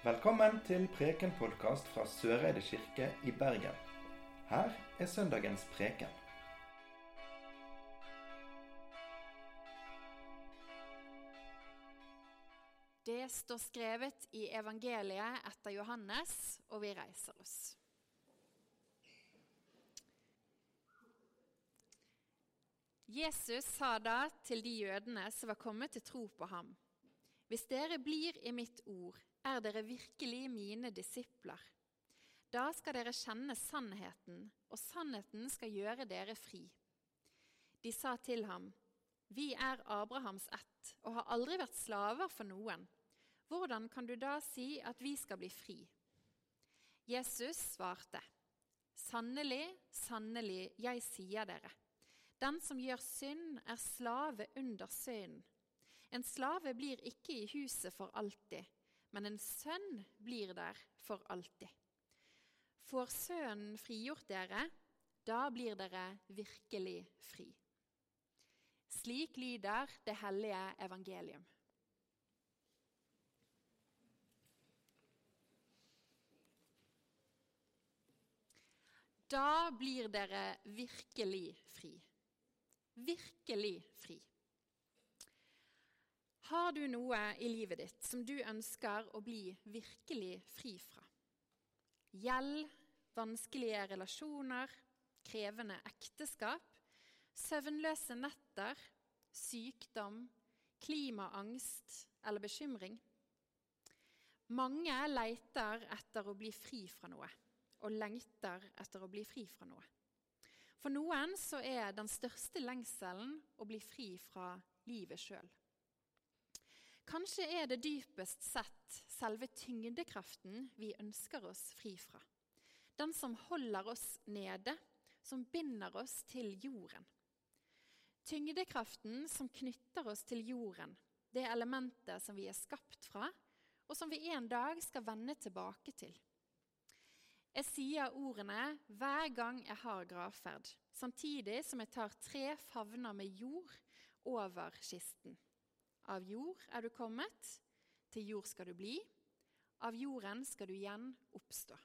Velkommen til Preken-podkast fra Søreide kirke i Bergen. Her er søndagens preken. Det står skrevet i evangeliet etter Johannes, og vi reiser oss. Jesus sa da til de jødene som var kommet til tro på ham.: Hvis dere blir i mitt ord, er dere virkelig mine disipler. Da skal dere kjenne sannheten, og sannheten skal gjøre dere fri. De sa til ham, Vi er Abrahams ett og har aldri vært slaver for noen. Hvordan kan du da si at vi skal bli fri? Jesus svarte, Sannelig, sannelig, jeg sier dere, den som gjør synd, er slave under synden. En slave blir ikke i huset for alltid, men en sønn blir der for alltid. Får Sønnen frigjort dere, da blir dere virkelig fri. Slik lyder det hellige evangelium. Da blir dere virkelig fri. Virkelig fri. Har du noe i livet ditt som du ønsker å bli virkelig fri fra? Gjeld, vanskelige relasjoner, krevende ekteskap, søvnløse netter, sykdom, klimaangst eller bekymring? Mange leiter etter å bli fri fra noe og lengter etter å bli fri fra noe. For noen så er den største lengselen å bli fri fra livet sjøl. Kanskje er det dypest sett selve tyngdekraften vi ønsker oss fri fra. Den som holder oss nede, som binder oss til jorden. Tyngdekraften som knytter oss til jorden, det elementet som vi er skapt fra, og som vi en dag skal vende tilbake til. Jeg sier ordene hver gang jeg har gravferd, samtidig som jeg tar tre favner med jord over kisten. Av jord er du kommet, til jord skal du bli, av jorden skal du igjen oppstå.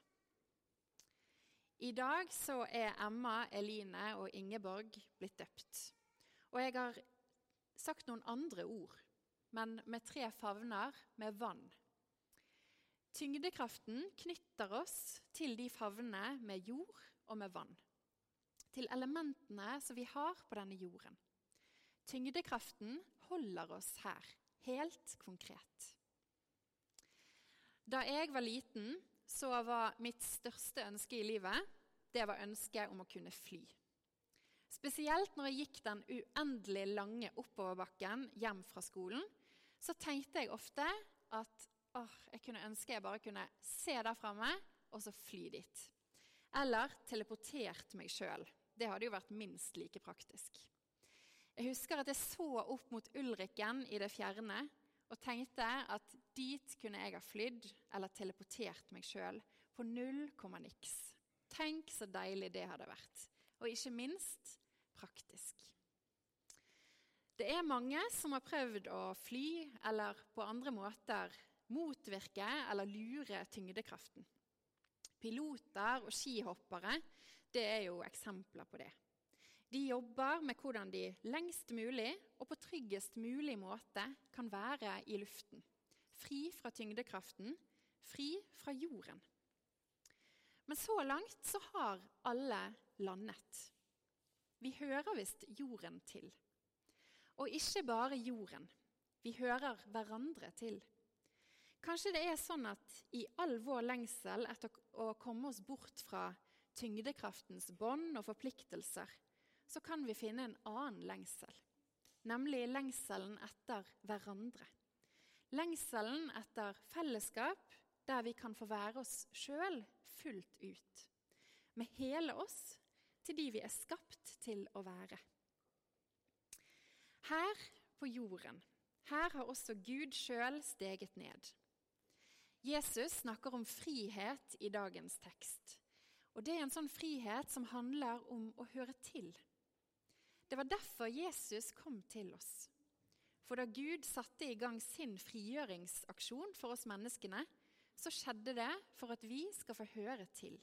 I dag så er Emma, Eline og Ingeborg blitt døpt. Og jeg har sagt noen andre ord, men med tre favner med vann. Tyngdekraften knytter oss til de favnene med jord og med vann. Til elementene som vi har på denne jorden. Tyngdekraften holder oss her, helt konkret. Da jeg var liten, så var mitt største ønske i livet det var ønsket om å kunne fly. Spesielt når jeg gikk den uendelig lange oppoverbakken hjem fra skolen, så tenkte jeg ofte at åh, jeg kunne ønske jeg bare kunne se der framme og så fly dit. Eller teleportert meg sjøl. Det hadde jo vært minst like praktisk. Jeg husker at jeg så opp mot Ulriken i det fjerne og tenkte at dit kunne jeg ha flydd eller teleportert meg sjøl på null komma niks. Tenk så deilig det hadde vært. Og ikke minst praktisk. Det er mange som har prøvd å fly eller på andre måter motvirke eller lure tyngdekraften. Piloter og skihoppere det er jo eksempler på det. De jobber med hvordan de lengst mulig og på tryggest mulig måte kan være i luften. Fri fra tyngdekraften, fri fra jorden. Men så langt så har alle landet. Vi hører visst jorden til. Og ikke bare jorden. Vi hører hverandre til. Kanskje det er sånn at i all vår lengsel etter å komme oss bort fra tyngdekraftens bånd og forpliktelser, så kan vi finne en annen lengsel, nemlig lengselen etter hverandre. Lengselen etter fellesskap der vi kan få være oss sjøl fullt ut. Med hele oss til de vi er skapt til å være. Her på jorden, her har også Gud sjøl steget ned. Jesus snakker om frihet i dagens tekst. Og Det er en sånn frihet som handler om å høre til. Det var derfor Jesus kom til oss. For da Gud satte i gang sin frigjøringsaksjon for oss menneskene, så skjedde det for at vi skal få høre til.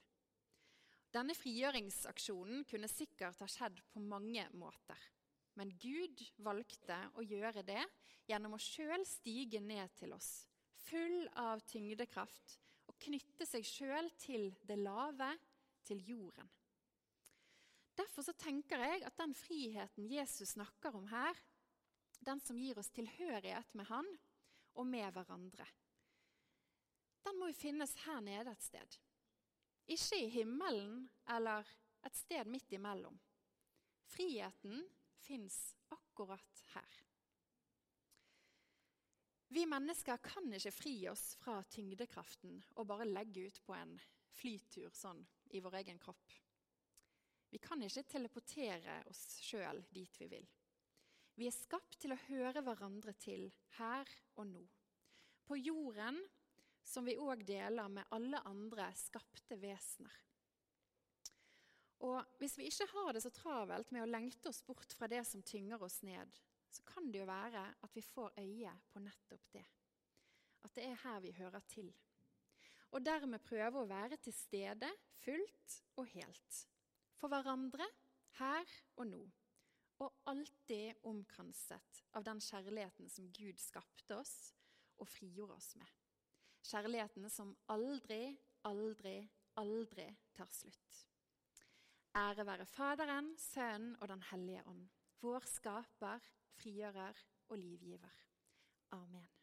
Denne frigjøringsaksjonen kunne sikkert ha skjedd på mange måter. Men Gud valgte å gjøre det gjennom å sjøl stige ned til oss, full av tyngdekraft, og knytte seg sjøl til det lave, til jorden. Derfor så tenker jeg at den friheten Jesus snakker om her, den som gir oss tilhørighet med Han og med hverandre, den må jo finnes her nede et sted. Ikke i himmelen eller et sted midt imellom. Friheten fins akkurat her. Vi mennesker kan ikke fri oss fra tyngdekraften og bare legge ut på en flytur sånn i vår egen kropp. Vi kan ikke teleportere oss sjøl dit vi vil. Vi er skapt til å høre hverandre til her og nå. På jorden, som vi òg deler med alle andre skapte vesener. Og Hvis vi ikke har det så travelt med å lengte oss bort fra det som tynger oss ned, så kan det jo være at vi får øye på nettopp det. At det er her vi hører til. Og dermed prøve å være til stede fullt og helt for hverandre her og nå. Og alltid omkranset av den kjærligheten som Gud skapte oss og frigjorde oss med. Kjærligheten som aldri, aldri, aldri tar slutt. Ære være Faderen, Sønnen og Den hellige ånd, vår skaper, frigjører og livgiver. Amen.